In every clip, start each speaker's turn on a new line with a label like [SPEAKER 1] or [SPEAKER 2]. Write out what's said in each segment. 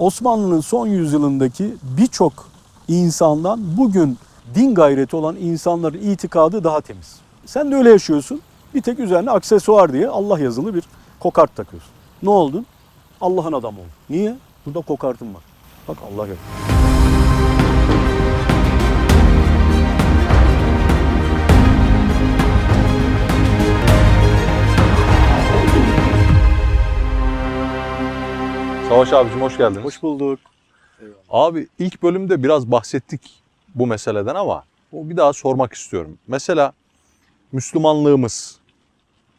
[SPEAKER 1] Osmanlı'nın son yüzyılındaki birçok insandan bugün din gayreti olan insanların itikadı daha temiz. Sen de öyle yaşıyorsun. Bir tek üzerine aksesuar diye Allah yazılı bir kokart takıyorsun. Ne oldun? Allah'ın adamı oldun. Niye? Burada kokartın var. Bak Allah yazıyor.
[SPEAKER 2] Savaş abicim hoş geldiniz.
[SPEAKER 1] Hoş bulduk.
[SPEAKER 2] Abi ilk bölümde biraz bahsettik bu meseleden ama o bir daha sormak istiyorum. Mesela Müslümanlığımız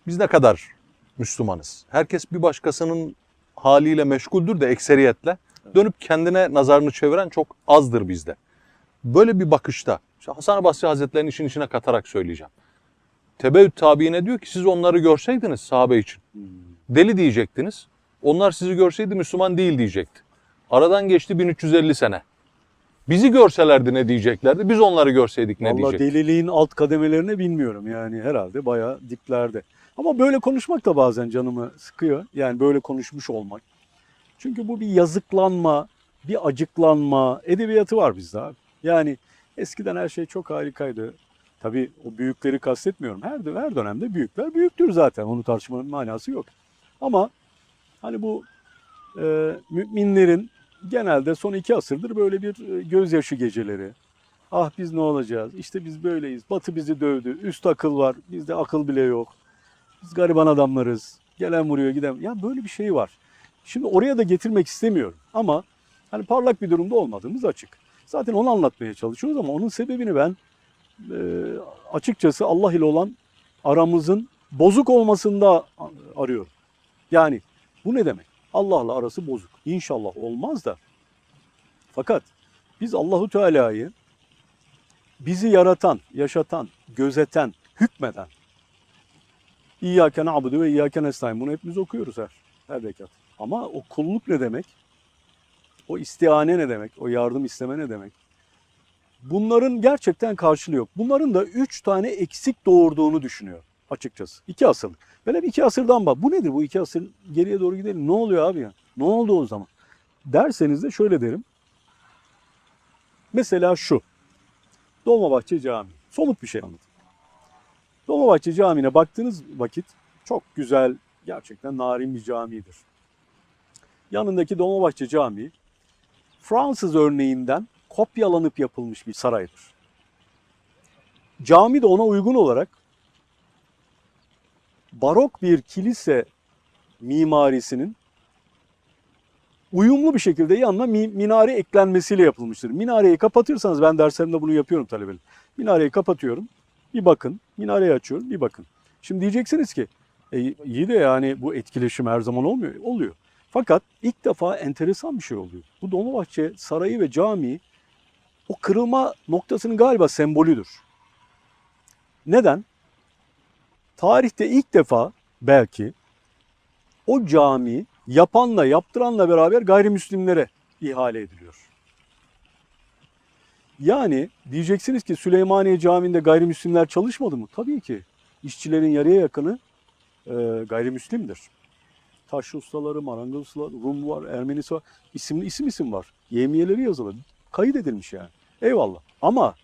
[SPEAKER 2] biz ne kadar Müslümanız? Herkes bir başkasının haliyle meşguldür de ekseriyetle dönüp kendine nazarını çeviren çok azdır bizde. Böyle bir bakışta işte Hasan Basri Hazretleri'nin işin içine katarak söyleyeceğim. Tebeüt tabiine diyor ki siz onları görseydiniz sahabe için. Deli diyecektiniz. Onlar sizi görseydi Müslüman değil diyecekti. Aradan geçti 1350 sene. Bizi görselerdi ne diyeceklerdi? Biz onları görseydik ne
[SPEAKER 1] Vallahi
[SPEAKER 2] diyecektik?
[SPEAKER 1] deliliğin alt kademelerini bilmiyorum yani herhalde bayağı diplerde. Ama böyle konuşmak da bazen canımı sıkıyor. Yani böyle konuşmuş olmak. Çünkü bu bir yazıklanma, bir acıklanma edebiyatı var bizde abi. Yani eskiden her şey çok harikaydı. Tabii o büyükleri kastetmiyorum. Her, her dönemde büyükler büyüktür zaten. Onu tartışmanın manası yok. Ama hani bu e, müminlerin genelde son iki asırdır böyle bir e, gözyaşı geceleri. Ah biz ne olacağız? İşte biz böyleyiz. Batı bizi dövdü. Üst akıl var. Bizde akıl bile yok. Biz gariban adamlarız. Gelen vuruyor giden. Ya böyle bir şey var. Şimdi oraya da getirmek istemiyorum. Ama hani parlak bir durumda olmadığımız açık. Zaten onu anlatmaya çalışıyoruz ama onun sebebini ben e, açıkçası Allah ile olan aramızın bozuk olmasında arıyorum. Yani bu ne demek? Allah'la arası bozuk. İnşallah olmaz da. Fakat biz Allahu Teala'yı bizi yaratan, yaşatan, gözeten, hükmeden İyyâke na'budu ve İyyâke nestaîn. Bunu hepimiz okuyoruz her, her rekat. Ama o kulluk ne demek? O istihane ne demek? O yardım isteme ne demek? Bunların gerçekten karşılığı yok. Bunların da üç tane eksik doğurduğunu düşünüyor açıkçası. İki asırlık. Ben hep iki asırdan bak. Bu nedir bu iki asır geriye doğru gidelim. Ne oluyor abi ya? Ne oldu o zaman? Derseniz de şöyle derim. Mesela şu. Dolmabahçe Camii. Somut bir şey anlatayım. Dolmabahçe Camii'ne baktığınız vakit çok güzel, gerçekten narin bir camidir. Yanındaki Dolmabahçe Camii Fransız örneğinden kopyalanıp yapılmış bir saraydır. Cami de ona uygun olarak barok bir kilise mimarisinin uyumlu bir şekilde yanına mi- minare eklenmesiyle yapılmıştır. Minareyi kapatırsanız ben derslerimde bunu yapıyorum talebelerim. Minareyi kapatıyorum. Bir bakın. Minareyi açıyorum. Bir bakın. Şimdi diyeceksiniz ki e, iyi de yani bu etkileşim her zaman olmuyor. Oluyor. Fakat ilk defa enteresan bir şey oluyor. Bu Dolmabahçe Sarayı ve Camii o kırılma noktasının galiba sembolüdür. Neden? Tarihte ilk defa belki o cami yapanla yaptıranla beraber gayrimüslimlere ihale ediliyor. Yani diyeceksiniz ki Süleymaniye Camii'nde gayrimüslimler çalışmadı mı? Tabii ki. İşçilerin yarıya yakını e, gayrimüslimdir. Taş ustaları, marangoz ustaları, Rum var, Ermenisi var. İsimli isim isim var. Yemiyeleri yazılı. Kayıt edilmiş yani. Eyvallah. Ama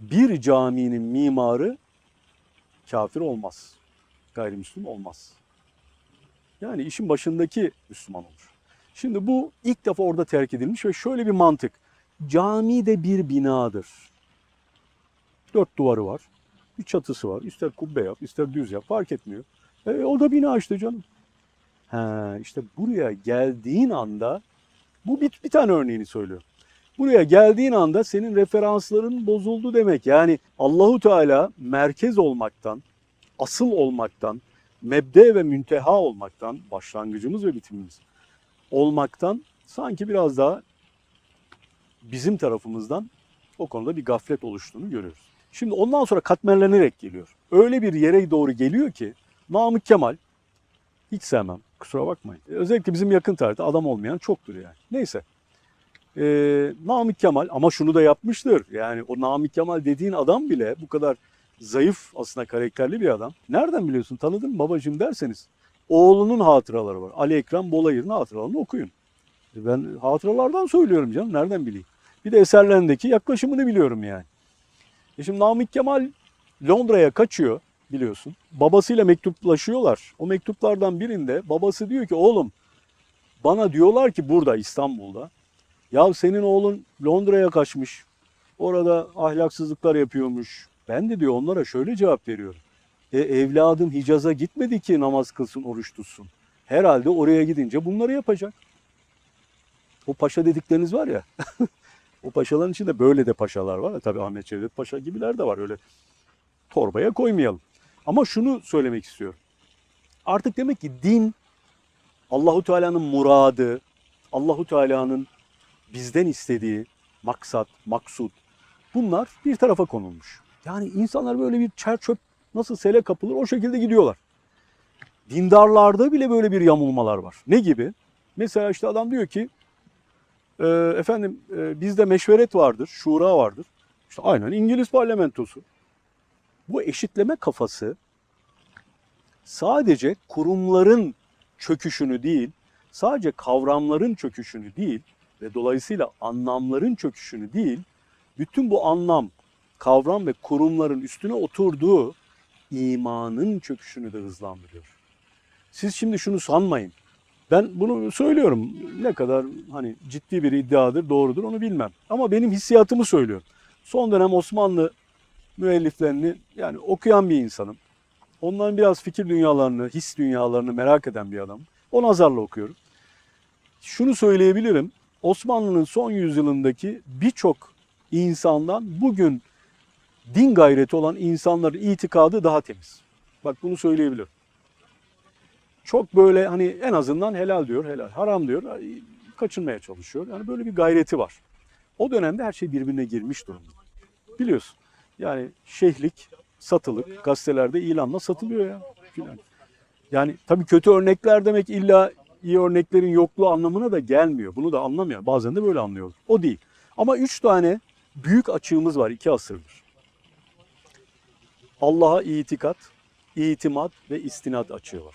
[SPEAKER 1] bir caminin mimarı kafir olmaz. Gayrimüslim olmaz. Yani işin başındaki Müslüman olur. Şimdi bu ilk defa orada terk edilmiş ve şöyle bir mantık. Cami de bir binadır. Dört duvarı var. Bir çatısı var. İster kubbe yap, ister düz yap fark etmiyor. E, o da bina işte canım. Ha, işte buraya geldiğin anda bu bir, bir tane örneğini söylüyor. Buraya geldiğin anda senin referansların bozuldu demek. Yani Allahu Teala merkez olmaktan, asıl olmaktan, mebde ve münteha olmaktan, başlangıcımız ve bitimimiz olmaktan sanki biraz daha bizim tarafımızdan o konuda bir gaflet oluştuğunu görüyoruz. Şimdi ondan sonra katmerlenerek geliyor. Öyle bir yere doğru geliyor ki Namık Kemal hiç sevmem kusura bakmayın. Özellikle bizim yakın tarihte adam olmayan çoktur yani. Neyse. Ee, Namık Kemal ama şunu da yapmıştır. Yani o Namık Kemal dediğin adam bile bu kadar zayıf aslında karakterli bir adam. Nereden biliyorsun tanıdın mı babacığım derseniz oğlunun hatıraları var. Ali Ekrem Bolayır'ın hatıralarını okuyun. Ben hatıralardan söylüyorum canım. Nereden bileyim? Bir de eserlerindeki yaklaşımını biliyorum yani. E şimdi Namık Kemal Londra'ya kaçıyor biliyorsun. Babasıyla mektuplaşıyorlar. O mektuplardan birinde babası diyor ki oğlum bana diyorlar ki burada İstanbul'da ya senin oğlun Londra'ya kaçmış. Orada ahlaksızlıklar yapıyormuş. Ben de diyor onlara şöyle cevap veriyorum. E evladım Hicaz'a gitmedi ki namaz kılsın, oruç tutsun. Herhalde oraya gidince bunları yapacak. O paşa dedikleriniz var ya. o paşaların içinde böyle de paşalar var. Tabii Ahmet Cevdet Paşa gibiler de var. Öyle torbaya koymayalım. Ama şunu söylemek istiyorum. Artık demek ki din Allahu Teala'nın muradı, Allahu Teala'nın bizden istediği maksat, maksut bunlar bir tarafa konulmuş. Yani insanlar böyle bir çer çöp nasıl sele kapılır o şekilde gidiyorlar. Dindarlarda bile böyle bir yamulmalar var. Ne gibi? Mesela işte adam diyor ki e, efendim e, bizde meşveret vardır, şura vardır. İşte aynen İngiliz parlamentosu. Bu eşitleme kafası sadece kurumların çöküşünü değil, sadece kavramların çöküşünü değil ve dolayısıyla anlamların çöküşünü değil, bütün bu anlam, kavram ve kurumların üstüne oturduğu imanın çöküşünü de hızlandırıyor. Siz şimdi şunu sanmayın. Ben bunu söylüyorum. Ne kadar hani ciddi bir iddiadır, doğrudur onu bilmem. Ama benim hissiyatımı söylüyorum. Son dönem Osmanlı müelliflerini yani okuyan bir insanım. Onların biraz fikir dünyalarını, his dünyalarını merak eden bir adamım. O nazarla okuyorum. Şunu söyleyebilirim. Osmanlı'nın son yüzyılındaki birçok insandan bugün din gayreti olan insanların itikadı daha temiz. Bak bunu söyleyebilirim. Çok böyle hani en azından helal diyor, helal, haram diyor, kaçınmaya çalışıyor. Yani böyle bir gayreti var. O dönemde her şey birbirine girmiş durumda. Biliyorsun. Yani şeyhlik, satılık, gazetelerde ilanla satılıyor ya. Yani tabii kötü örnekler demek illa iyi örneklerin yokluğu anlamına da gelmiyor. Bunu da anlamıyor. Bazen de böyle anlıyorlar. O değil. Ama üç tane büyük açığımız var iki asırdır. Allah'a itikat, itimat ve istinat açığı var.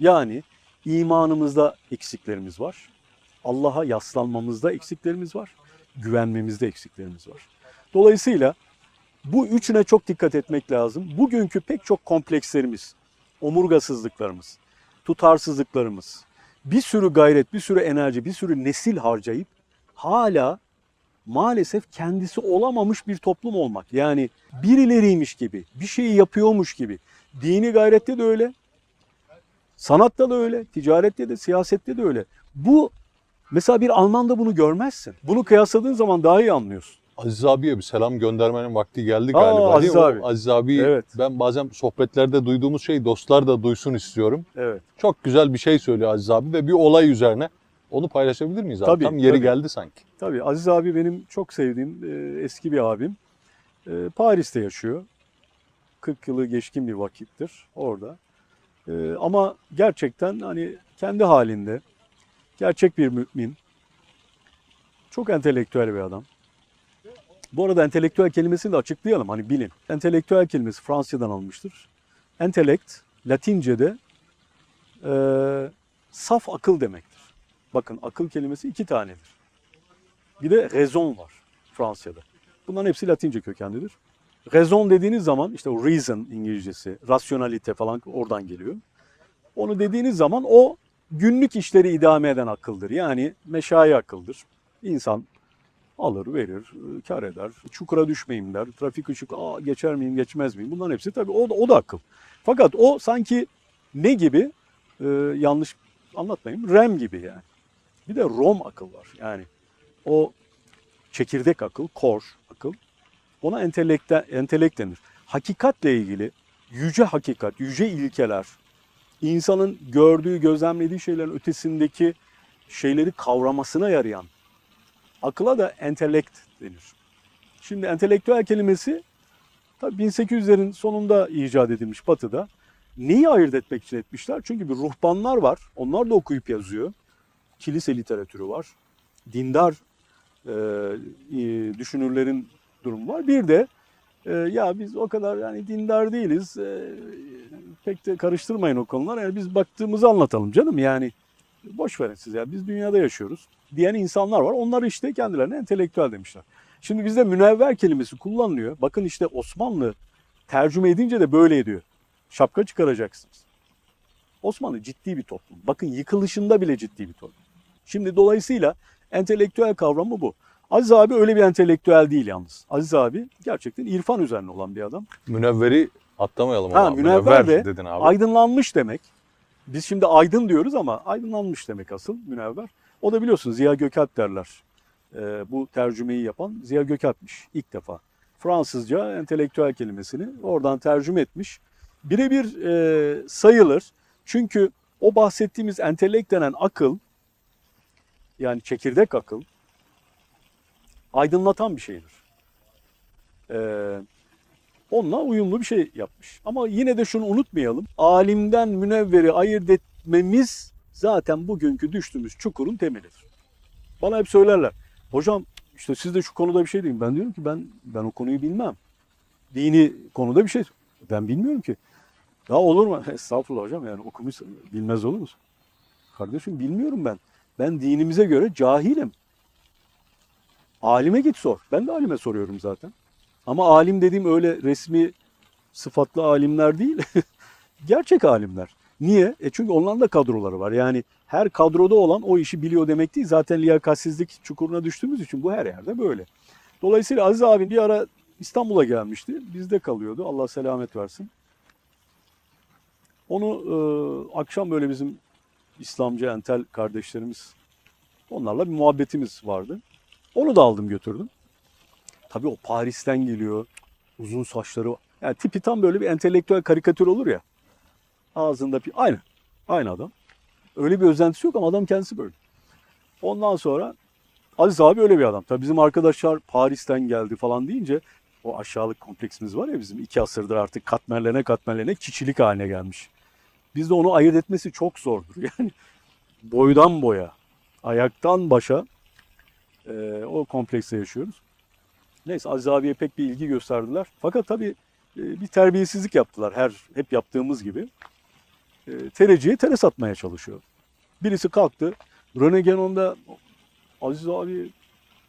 [SPEAKER 1] Yani imanımızda eksiklerimiz var. Allah'a yaslanmamızda eksiklerimiz var. Güvenmemizde eksiklerimiz var. Dolayısıyla bu üçüne çok dikkat etmek lazım. Bugünkü pek çok komplekslerimiz, omurgasızlıklarımız, tutarsızlıklarımız, bir sürü gayret, bir sürü enerji, bir sürü nesil harcayıp hala maalesef kendisi olamamış bir toplum olmak. Yani birileriymiş gibi, bir şeyi yapıyormuş gibi. Dini gayrette de öyle, sanatta da öyle, ticarette de, siyasette de öyle. Bu mesela bir Alman'da bunu görmezsin. Bunu kıyasladığın zaman daha iyi anlıyorsun.
[SPEAKER 2] Aziz abiye bir selam göndermenin vakti geldi
[SPEAKER 1] Aa,
[SPEAKER 2] galiba.
[SPEAKER 1] Aziz
[SPEAKER 2] değil mi? O
[SPEAKER 1] abi.
[SPEAKER 2] Aziz abi
[SPEAKER 1] Evet.
[SPEAKER 2] ben bazen sohbetlerde duyduğumuz şeyi dostlar da duysun istiyorum.
[SPEAKER 1] Evet.
[SPEAKER 2] Çok güzel bir şey söylüyor Aziz abi ve bir olay üzerine onu paylaşabilir miyiz abi?
[SPEAKER 1] Tabii,
[SPEAKER 2] Tam yeri
[SPEAKER 1] tabii.
[SPEAKER 2] geldi sanki.
[SPEAKER 1] Tabii Aziz abi benim çok sevdiğim e, eski bir abim. E, Paris'te yaşıyor. 40 yılı geçkin bir vakittir orada. E, ama gerçekten hani kendi halinde gerçek bir mümin. Çok entelektüel bir adam. Bu arada entelektüel kelimesini de açıklayalım hani bilin. Entelektüel kelimesi Fransızcadan alınmıştır. Entelekt Latince'de e, saf akıl demektir. Bakın akıl kelimesi iki tanedir. Bir de raison var Fransızca'da. Bunların hepsi Latince kökenlidir. Raison dediğiniz zaman işte reason İngilizcesi, rasyonalite falan oradan geliyor. Onu dediğiniz zaman o günlük işleri idame eden akıldır. Yani meşai akıldır. İnsan alır, verir, kar eder, çukura düşmeyeyim der, trafik ışık, aa geçer miyim, geçmez miyim? Bunların hepsi tabii o da, o da akıl. Fakat o sanki ne gibi, Ee, yanlış anlatmayayım, rem gibi yani. Bir de rom akıl var. Yani o çekirdek akıl, core akıl. Ona entelekte, entelekt denir. Hakikatle ilgili yüce hakikat, yüce ilkeler, insanın gördüğü, gözlemlediği şeylerin ötesindeki şeyleri kavramasına yarayan akıla da entelekt denir. Şimdi entelektüel kelimesi tabii 1800'lerin sonunda icat edilmiş Batı'da. Neyi ayırt etmek için etmişler? Çünkü bir ruhbanlar var. Onlar da okuyup yazıyor. Kilise literatürü var. Dindar e, e, düşünürlerin durumu var. Bir de e, ya biz o kadar yani dindar değiliz. E, pek de karıştırmayın o konular. Yani biz baktığımızı anlatalım canım. Yani Boş verin siz ya biz dünyada yaşıyoruz diyen insanlar var. Onlar işte kendilerine entelektüel demişler. Şimdi bizde münevver kelimesi kullanılıyor. Bakın işte Osmanlı tercüme edince de böyle ediyor. Şapka çıkaracaksınız. Osmanlı ciddi bir toplum. Bakın yıkılışında bile ciddi bir toplum. Şimdi dolayısıyla entelektüel kavramı bu. Aziz abi öyle bir entelektüel değil yalnız. Aziz abi gerçekten irfan üzerine olan bir adam.
[SPEAKER 2] Münevveri atlamayalım
[SPEAKER 1] Ha,
[SPEAKER 2] ama.
[SPEAKER 1] münevver de
[SPEAKER 2] dedin abi.
[SPEAKER 1] Aydınlanmış demek. Biz şimdi aydın diyoruz ama aydınlanmış demek asıl münevver. O da biliyorsun Ziya Gökalp derler. Ee, bu tercümeyi yapan Ziya Gökalp'miş ilk defa. Fransızca entelektüel kelimesini oradan tercüme etmiş. Birebir e, sayılır. Çünkü o bahsettiğimiz entelekt denen akıl yani çekirdek akıl aydınlatan bir şeydir. Ee, onunla uyumlu bir şey yapmış. Ama yine de şunu unutmayalım. Alimden münevveri ayırt etmemiz zaten bugünkü düştüğümüz çukurun temelidir. Bana hep söylerler. Hocam işte siz de şu konuda bir şey deyin. Ben diyorum ki ben ben o konuyu bilmem. Dini konuda bir şey. Ben bilmiyorum ki. Ya olur mu? Estağfurullah hocam yani okumuş bilmez olur musun? Kardeşim bilmiyorum ben. Ben dinimize göre cahilim. Alime git sor. Ben de alime soruyorum zaten. Ama alim dediğim öyle resmi sıfatlı alimler değil. Gerçek alimler. Niye? E çünkü onların da kadroları var. Yani her kadroda olan o işi biliyor demek değil. Zaten liyakatsizlik çukuruna düştüğümüz için bu her yerde böyle. Dolayısıyla Aziz abi bir ara İstanbul'a gelmişti. Bizde kalıyordu. Allah selamet versin. Onu e, akşam böyle bizim İslamcı entel kardeşlerimiz onlarla bir muhabbetimiz vardı. Onu da aldım götürdüm. Tabii o Paris'ten geliyor. Uzun saçları. Yani tipi tam böyle bir entelektüel karikatür olur ya. Ağzında bir... Aynı. Aynı adam. Öyle bir özentisi yok ama adam kendisi böyle. Ondan sonra Aziz abi öyle bir adam. Tabii bizim arkadaşlar Paris'ten geldi falan deyince o aşağılık kompleksimiz var ya bizim iki asırdır artık katmerlerine katmerlerine kişilik haline gelmiş. Bizde onu ayırt etmesi çok zordur. Yani boydan boya, ayaktan başa e, o komplekste yaşıyoruz. Neyse Aziz abiye pek bir ilgi gösterdiler. Fakat tabii e, bir terbiyesizlik yaptılar her hep yaptığımız gibi. E, tereciye tere satmaya çalışıyor. Birisi kalktı. Rene Genon'da Aziz abi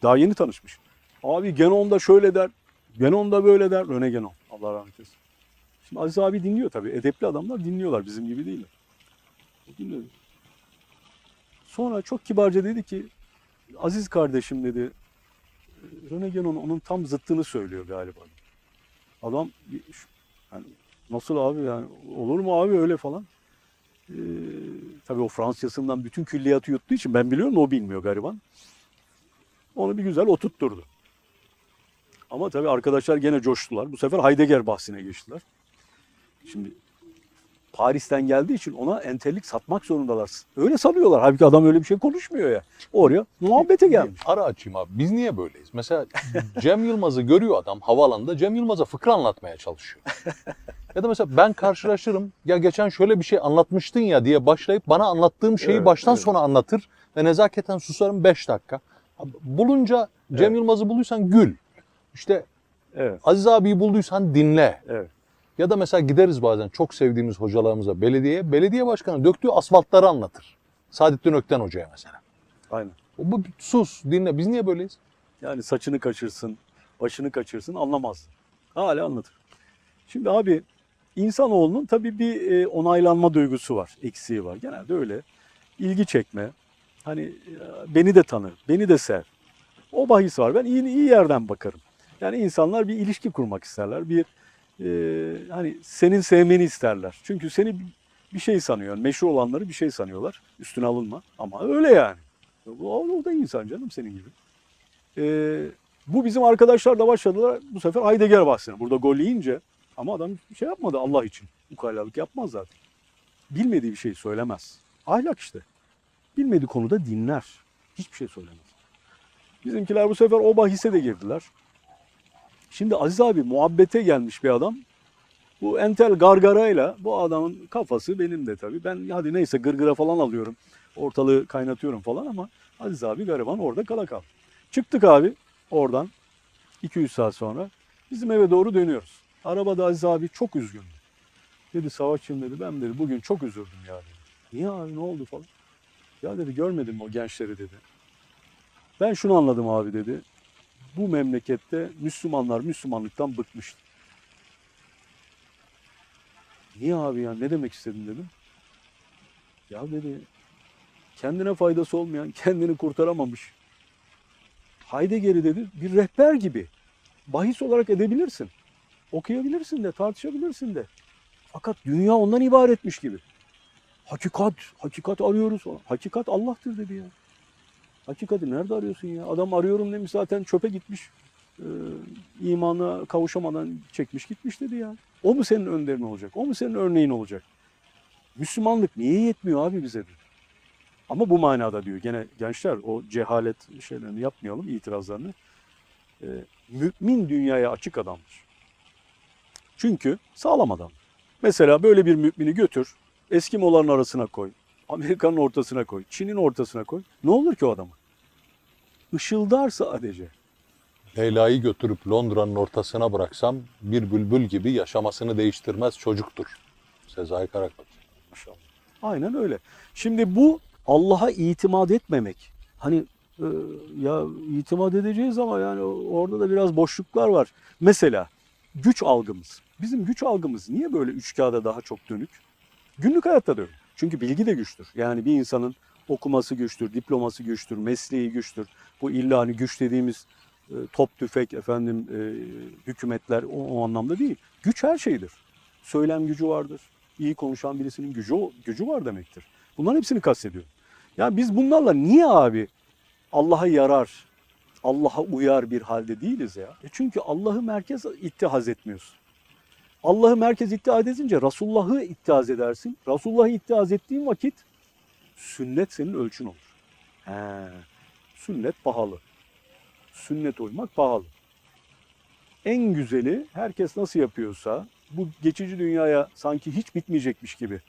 [SPEAKER 1] daha yeni tanışmış. Abi Genon'da şöyle der, Genon'da böyle der. Rene Genon. Allah rahmet eylesin. Şimdi Aziz abi dinliyor tabii. Edepli adamlar dinliyorlar. Bizim gibi değiller. Dinliyor. Sonra çok kibarca dedi ki Aziz kardeşim dedi Rene Genon onun tam zıttını söylüyor galiba. Adam yani nasıl abi yani olur mu abi öyle falan. Ee, tabii o Fransızcasından bütün külliyatı yuttuğu için ben biliyorum o bilmiyor gariban. Onu bir güzel oturtturdu. Ama tabii arkadaşlar gene coştular. Bu sefer Heidegger bahsine geçtiler. Şimdi Paris'ten geldiği için ona entellik satmak zorundalar. Öyle sanıyorlar. Halbuki adam öyle bir şey konuşmuyor ya. Oraya muhabbete gelmiş.
[SPEAKER 2] Ara açayım abi. Biz niye böyleyiz? Mesela Cem Yılmaz'ı görüyor adam havaalanında. Cem Yılmaz'a fıkra anlatmaya çalışıyor. ya da mesela ben karşılaşırım. Ya geçen şöyle bir şey anlatmıştın ya diye başlayıp bana anlattığım şeyi
[SPEAKER 1] Evet,
[SPEAKER 2] baştan
[SPEAKER 1] evet.
[SPEAKER 2] sona anlatır. Ve nezaketen susarım 5 dakika. Bulunca Cem
[SPEAKER 1] Evet.
[SPEAKER 2] Yılmaz'ı bulduysan gül. İşte
[SPEAKER 1] Evet,
[SPEAKER 2] Aziz abiyi bulduysan dinle.
[SPEAKER 1] evet.
[SPEAKER 2] Ya da mesela gideriz bazen çok sevdiğimiz hocalarımıza belediyeye. Belediye başkanı döktüğü asfaltları anlatır. Saadettin Ökten Hoca'ya mesela.
[SPEAKER 1] Aynen.
[SPEAKER 2] O Bu sus dinle. Biz niye böyleyiz?
[SPEAKER 1] Yani saçını kaçırsın, başını kaçırsın anlamaz. Hala anlatır. Şimdi abi insanoğlunun tabii bir e, onaylanma duygusu var, eksiği var. Genelde öyle. İlgi çekme. Hani e, beni de tanı, beni de sev. O bahis var. Ben iyi, iyi yerden bakarım. Yani insanlar bir ilişki kurmak isterler. Bir e, hani senin sevmeni isterler. Çünkü seni bir şey sanıyor. Meşhur olanları bir şey sanıyorlar. Üstüne alınma. Ama öyle yani. O, o da insan canım senin gibi. Ee, bu bizim arkadaşlar da başladılar bu sefer Heidegger bahsine. Burada gol yiyince ama adam şey yapmadı Allah için. Ukalalık yapmaz zaten. Bilmediği bir şey söylemez. Ahlak işte. Bilmediği konuda dinler. Hiçbir şey söylemez. Bizimkiler bu sefer o bahise de girdiler. Şimdi Aziz abi muhabbete gelmiş bir adam. Bu entel gargarayla bu adamın kafası benim de tabii. Ben hadi neyse gırgıra falan alıyorum. Ortalığı kaynatıyorum falan ama Aziz abi gariban orada kala kaldı. Çıktık abi oradan 2-3 saat sonra. Bizim eve doğru dönüyoruz. Arabada Aziz abi çok üzgün. Dedi Savaşçım dedi ben dedi bugün çok üzüldüm ya dedi. Niye abi ne oldu falan. Ya dedi görmedin mi o gençleri dedi. Ben şunu anladım abi dedi. Bu memlekette Müslümanlar Müslümanlıktan bıkmış. Niye abi ya ne demek istedin dedim. Ya dedi kendine faydası olmayan kendini kurtaramamış. Heidegger'i dedi bir rehber gibi bahis olarak edebilirsin. Okuyabilirsin de tartışabilirsin de. Fakat dünya ondan ibaretmiş gibi. Hakikat, hakikat arıyoruz. Hakikat Allah'tır dedi ya. Hakikati nerede arıyorsun ya? Adam arıyorum demiş zaten çöpe gitmiş. Ee, imana kavuşamadan çekmiş gitmiş dedi ya. O mu senin önderin olacak? O mu senin örneğin olacak? Müslümanlık niye yetmiyor abi bize. Ama bu manada diyor. Gene gençler o cehalet şeylerini yapmayalım, itirazlarını. Ee, mümin dünyaya açık adamdır. Çünkü sağlam adam. Mesela böyle bir mümini götür, Eskimoların arasına koy, Amerika'nın ortasına koy, Çin'in ortasına koy. Ne olur ki o adama? Işıldar sadece.
[SPEAKER 2] Leyla'yı götürüp Londra'nın ortasına bıraksam bir bülbül gibi yaşamasını değiştirmez çocuktur. Sezai Karakoç.
[SPEAKER 1] Maşallah. Aynen öyle. Şimdi bu Allah'a itimat etmemek. Hani e, ya itimat edeceğiz ama yani orada da biraz boşluklar var. Mesela güç algımız. Bizim güç algımız niye böyle üç kağıda daha çok dönük? Günlük hayatta da öyle. Çünkü bilgi de güçtür. Yani bir insanın okuması güçtür, diploması güçtür, mesleği güçtür. Bu illa hani güç dediğimiz e, top, tüfek, efendim e, hükümetler o, o anlamda değil. Güç her şeydir. Söylem gücü vardır. İyi konuşan birisinin gücü gücü var demektir. Bunların hepsini kastediyorum. Yani biz bunlarla niye abi Allah'a yarar, Allah'a uyar bir halde değiliz ya? E çünkü Allah'ı merkez ittihaz etmiyorsun. Allah'ı merkez ittihaz edince Resulullah'ı ittihaz edersin. Resulullah'ı ittihaz ettiğin vakit sünnet senin ölçün olur. He, sünnet pahalı. Sünnet uymak pahalı. En güzeli herkes nasıl yapıyorsa bu geçici dünyaya sanki hiç bitmeyecekmiş gibi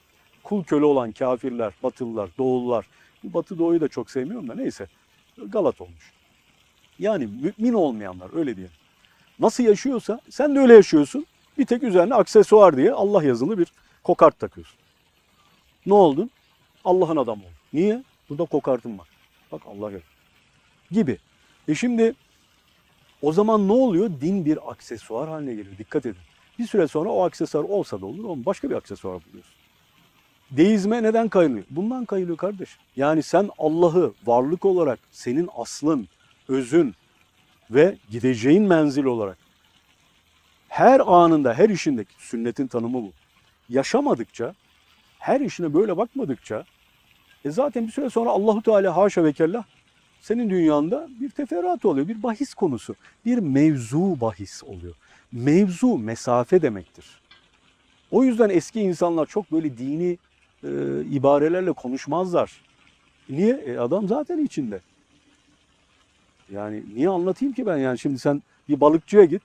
[SPEAKER 1] kul köle olan kafirler, batılılar, doğullar. Batı doğuyu da çok sevmiyorum da neyse. Galat olmuş. Yani mümin olmayanlar öyle diyelim. Nasıl yaşıyorsa sen de öyle yaşıyorsun. Bir tek üzerine aksesuar diye Allah yazılı bir kokart takıyorsun. Ne oldun? Allah'ın adamı oldun. Niye? Burada kokartın var. Bak Allah yazıyor. Gibi. E şimdi o zaman ne oluyor? Din bir aksesuar haline geliyor. Dikkat edin. Bir süre sonra o aksesuar olsa da olur ama başka bir aksesuar buluyorsun. Deizme neden kayılıyor? Bundan kayılıyor kardeş. Yani sen Allah'ı varlık olarak senin aslın, özün ve gideceğin menzil olarak her anında, her işindeki sünnetin tanımı bu. Yaşamadıkça, her işine böyle bakmadıkça e zaten bir süre sonra Allahu Teala haşa ve kellah senin dünyanda bir teferruat oluyor, bir bahis konusu, bir mevzu bahis oluyor. Mevzu mesafe demektir. O yüzden eski insanlar çok böyle dini e, ibarelerle konuşmazlar. Niye? E, adam zaten içinde. Yani niye anlatayım ki ben yani şimdi sen bir balıkçıya git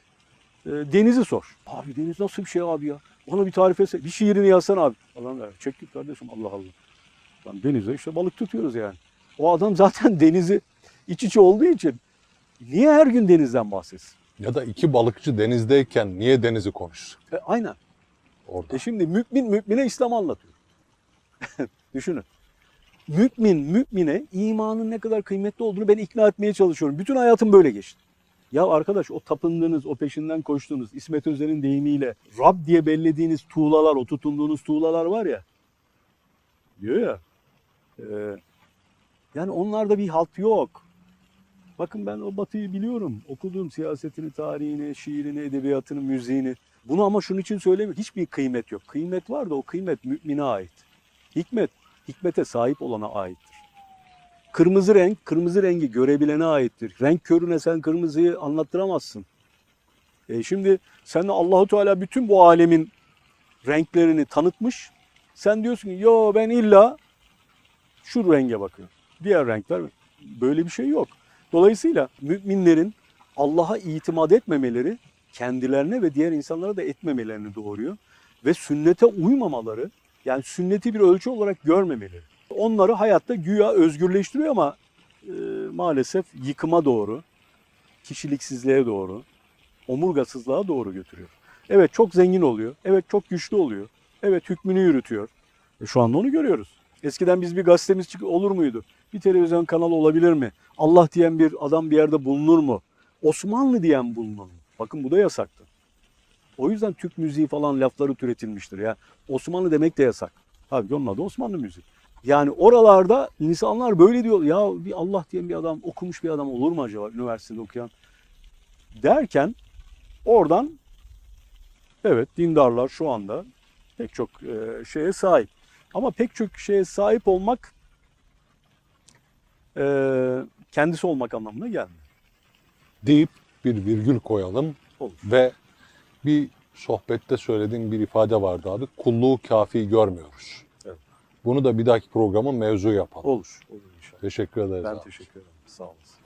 [SPEAKER 1] denizi sor. Abi deniz nasıl bir şey abi ya? Ona bir tarif etse. Bir şiirini yazsana abi. Adam der çek git kardeşim Allah Allah. Lan denizde işte balık tutuyoruz yani. O adam zaten denizi iç içe olduğu için niye her gün denizden bahsetsin?
[SPEAKER 2] Ya da iki balıkçı denizdeyken niye denizi konuşsun
[SPEAKER 1] E, aynen.
[SPEAKER 2] orada?
[SPEAKER 1] E şimdi mümin mümine İslam anlatıyor. Düşünün. Mümin mümine imanın ne kadar kıymetli olduğunu ben ikna etmeye çalışıyorum. Bütün hayatım böyle geçti. Ya arkadaş o tapındığınız, o peşinden koştuğunuz İsmet Özer'in deyimiyle Rab diye bellediğiniz tuğlalar, o tutunduğunuz tuğlalar var ya. Diyor ya. e, yani onlarda bir halt yok. Bakın ben o batıyı biliyorum. Okudum siyasetini, tarihini, şiirini, edebiyatını, müziğini. Bunu ama şunun için söylemiyorum. Hiçbir kıymet yok. Kıymet var da o kıymet mümine ait. Hikmet, hikmete sahip olana aittir. Kırmızı renk, kırmızı rengi görebilene aittir. Renk körüne sen kırmızıyı anlattıramazsın. E şimdi sen Allahu Teala bütün bu alemin renklerini tanıtmış. Sen diyorsun ki yo ben illa şu renge bakıyorum. Diğer renkler böyle bir şey yok. Dolayısıyla müminlerin Allah'a itimat etmemeleri kendilerine ve diğer insanlara da etmemelerini doğuruyor. Ve sünnete uymamaları yani sünneti bir ölçü olarak görmemeleri. Onları hayatta güya özgürleştiriyor ama e, maalesef yıkıma doğru, kişiliksizliğe doğru, omurgasızlığa doğru götürüyor. Evet çok zengin oluyor, evet çok güçlü oluyor, evet hükmünü yürütüyor. E, şu anda onu görüyoruz. Eskiden biz bir gazetemiz çık olur muydu? Bir televizyon kanalı olabilir mi? Allah diyen bir adam bir yerde bulunur mu? Osmanlı diyen bulunur mu? Bakın bu da yasaktı. O yüzden Türk müziği falan lafları türetilmiştir ya. Osmanlı demek de yasak. Halbuki onun adı Osmanlı müziği. Yani oralarda insanlar böyle diyor. Ya bir Allah diyen bir adam, okumuş bir adam olur mu acaba üniversitede okuyan? Derken oradan evet dindarlar şu anda pek çok e, şeye sahip. Ama pek çok şeye sahip olmak e, kendisi olmak anlamına gelmiyor.
[SPEAKER 2] deyip bir virgül koyalım
[SPEAKER 1] Olur.
[SPEAKER 2] ve bir sohbette söylediğin bir ifade vardı abi. Kulluğu kafi görmüyoruz. Bunu da bir dahaki programın mevzu yapalım.
[SPEAKER 1] Olur. Olur inşallah.
[SPEAKER 2] Teşekkür ederiz
[SPEAKER 1] Ben
[SPEAKER 2] abi.
[SPEAKER 1] teşekkür ederim. Sağ olasın.